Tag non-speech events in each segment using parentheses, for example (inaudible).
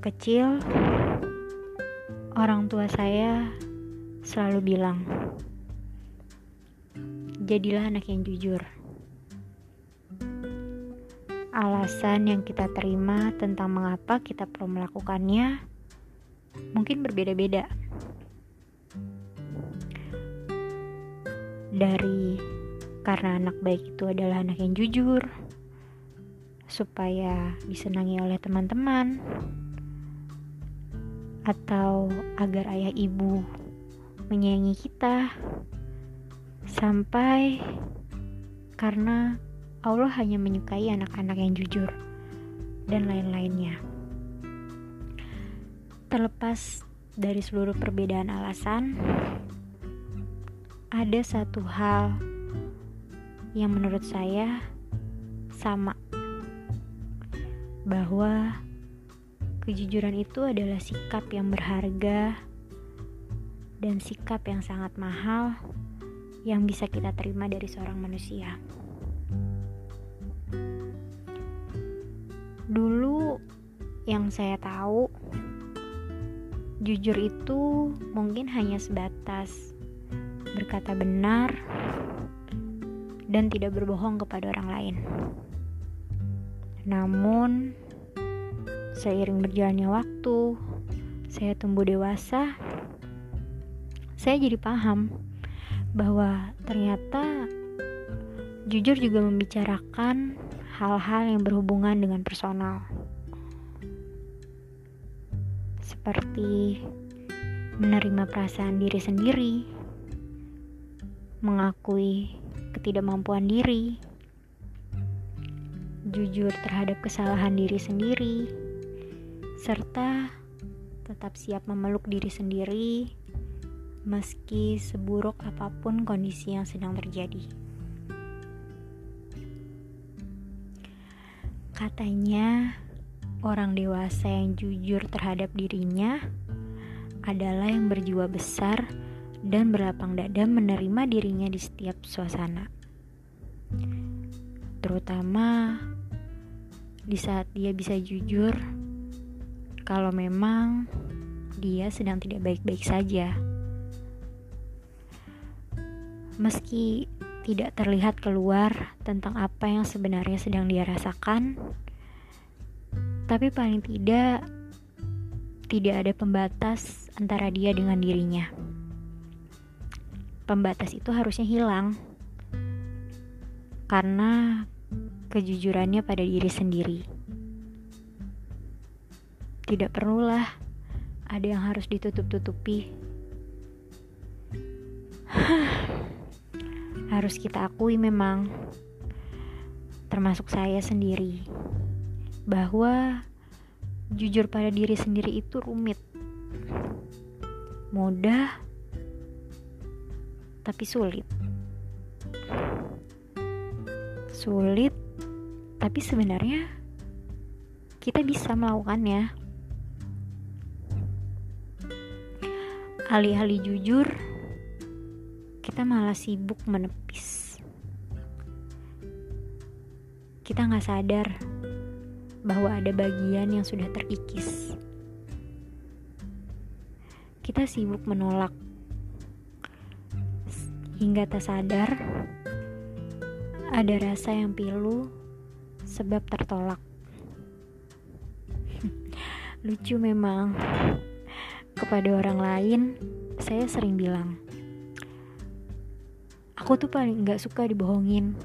kecil, orang tua saya selalu bilang, "Jadilah anak yang jujur." Alasan yang kita terima tentang mengapa kita perlu melakukannya mungkin berbeda-beda. Dari karena anak baik itu adalah anak yang jujur, supaya disenangi oleh teman-teman, atau agar ayah ibu menyayangi kita, sampai karena Allah hanya menyukai anak-anak yang jujur dan lain-lainnya. Terlepas dari seluruh perbedaan alasan, ada satu hal yang menurut saya sama, bahwa kejujuran itu adalah sikap yang berharga dan sikap yang sangat mahal yang bisa kita terima dari seorang manusia. Dulu yang saya tahu jujur itu mungkin hanya sebatas berkata benar dan tidak berbohong kepada orang lain. Namun seiring berjalannya waktu, saya tumbuh dewasa, saya jadi paham bahwa ternyata jujur juga membicarakan hal-hal yang berhubungan dengan personal. Seperti menerima perasaan diri sendiri, mengakui ketidakmampuan diri, jujur terhadap kesalahan diri sendiri, serta tetap siap memeluk diri sendiri meski seburuk apa pun kondisi yang sedang terjadi. Katanya, orang dewasa yang jujur terhadap dirinya adalah yang berjiwa besar dan berlapang dada menerima dirinya di setiap suasana. Terutama di saat dia bisa jujur kalau memang dia sedang tidak baik-baik saja. Meski tidak terlihat keluar tentang apa yang sebenarnya sedang dia rasakan, tapi paling tidak tidak ada pembatas antara dia dengan dirinya. Pembatas itu harusnya hilang karena kejujurannya pada diri sendiri. Tidak perlulah. Ada yang harus ditutup-tutupi. (sighs) harus kita akui memang termasuk saya sendiri bahwa jujur pada diri sendiri itu rumit. Mudah tapi sulit. Sulit tapi sebenarnya kita bisa melakukannya alih-alih jujur kita malah sibuk menepis. Kita nggak sadar bahwa ada bagian yang sudah terkikis. Kita sibuk menolak hingga tak sadar ada rasa yang pilu sebab tertolak. (laughs) Lucu memang kepada orang lain, saya sering bilang, aku tuh paling nggak suka dibohongin.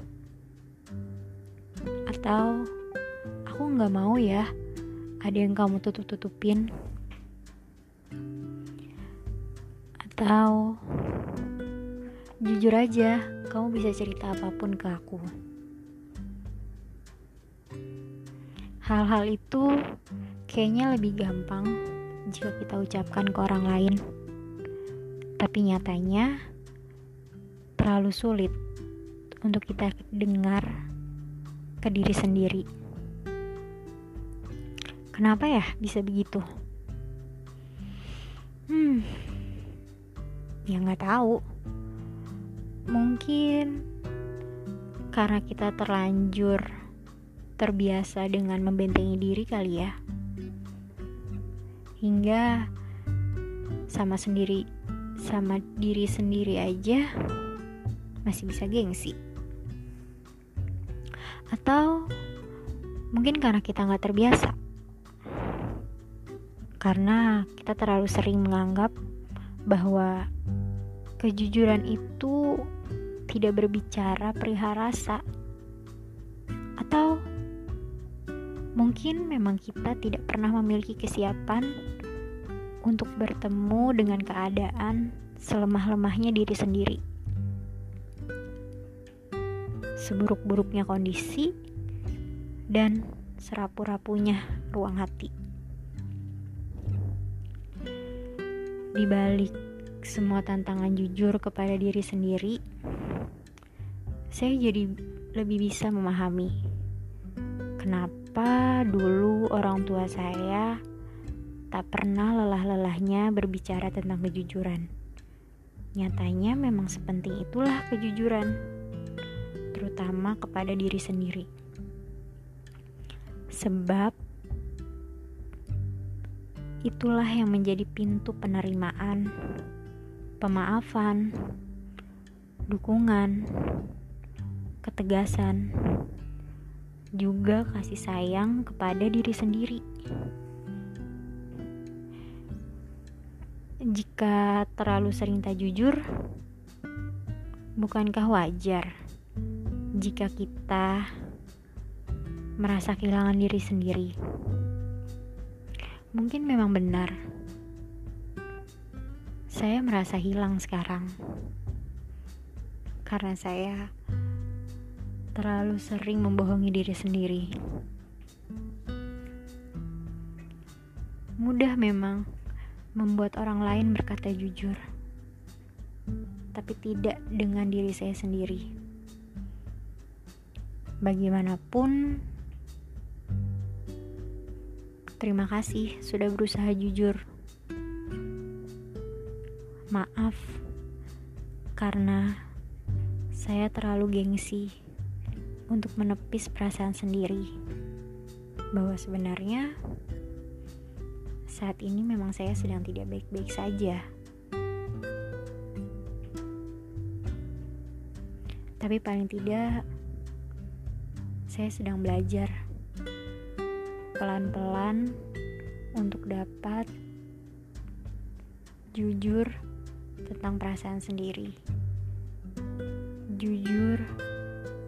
Atau aku nggak mau ya ada yang kamu tutup tutupin atau jujur aja kamu bisa cerita apa pun ke aku. Hal-hal itu kayaknya lebih gampang jika kita ucapkan ke orang lain tapi nyatanya terlalu sulit untuk kita dengar ke diri sendiri. Kenapa ya bisa begitu? Hmm, ya nggak tahu. Mungkin karena kita terlanjur terbiasa dengan membentengi diri kali ya. Hingga sama sendiri sama diri sendiri aja masih bisa gengsi. Atau mungkin karena kita nggak terbiasa. Karena kita terlalu sering menganggap bahwa kejujuran itu tidak berbicara perihal rasa mungkin memang kita tidak pernah memiliki kesiapan untuk bertemu dengan keadaan selemah-lemahnya diri sendiri. Seburuk-buruknya kondisi dan serapu-rapunya ruang hati. Di balik semua tantangan jujur kepada diri sendiri, saya jadi lebih bisa memahami kenapa dulu orang tua saya tak pernah lelah-lelahnya berbicara tentang kejujuran. Nyatanya memang sepenting itulah kejujuran, terutama kepada diri sendiri. Sebab itulah yang menjadi pintu penerimaan, pemaafan, dukungan, ketegasan, juga kasih sayang kepada diri sendiri. Jika terlalu sering tak jujur, bukankah wajar jika kita merasa kehilangan diri sendiri? Mungkin memang benar, saya merasa hilang sekarang karena saya terlalu sering membohongi diri sendiri. Mudah memang membuat orang lain berkata jujur, tapi tidak dengan diri saya sendiri. Bagaimanapun, terima kasih sudah berusaha jujur. Maaf karena saya terlalu gengsi untuk menepis perasaan sendiri bahwa sebenarnya saat ini memang saya sedang tidak baik-baik saja. Tapi paling tidak, saya sedang belajar pelan-pelan untuk dapat jujur tentang perasaan sendiri. Jujur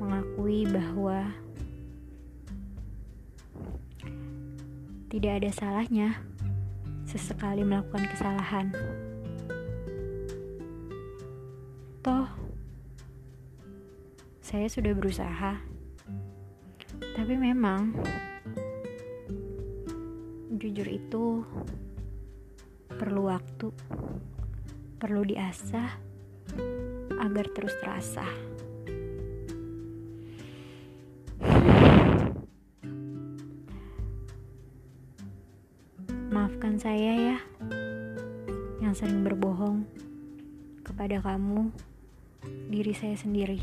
mengakui bahwa tidak ada salahnya sesekali melakukan kesalahan. Toh, saya sudah berusaha, tapi memang jujur itu perlu waktu, perlu diasah agar terus terasa. Maafkan saya ya yang sering berbohong kepada kamu, diri saya sendiri.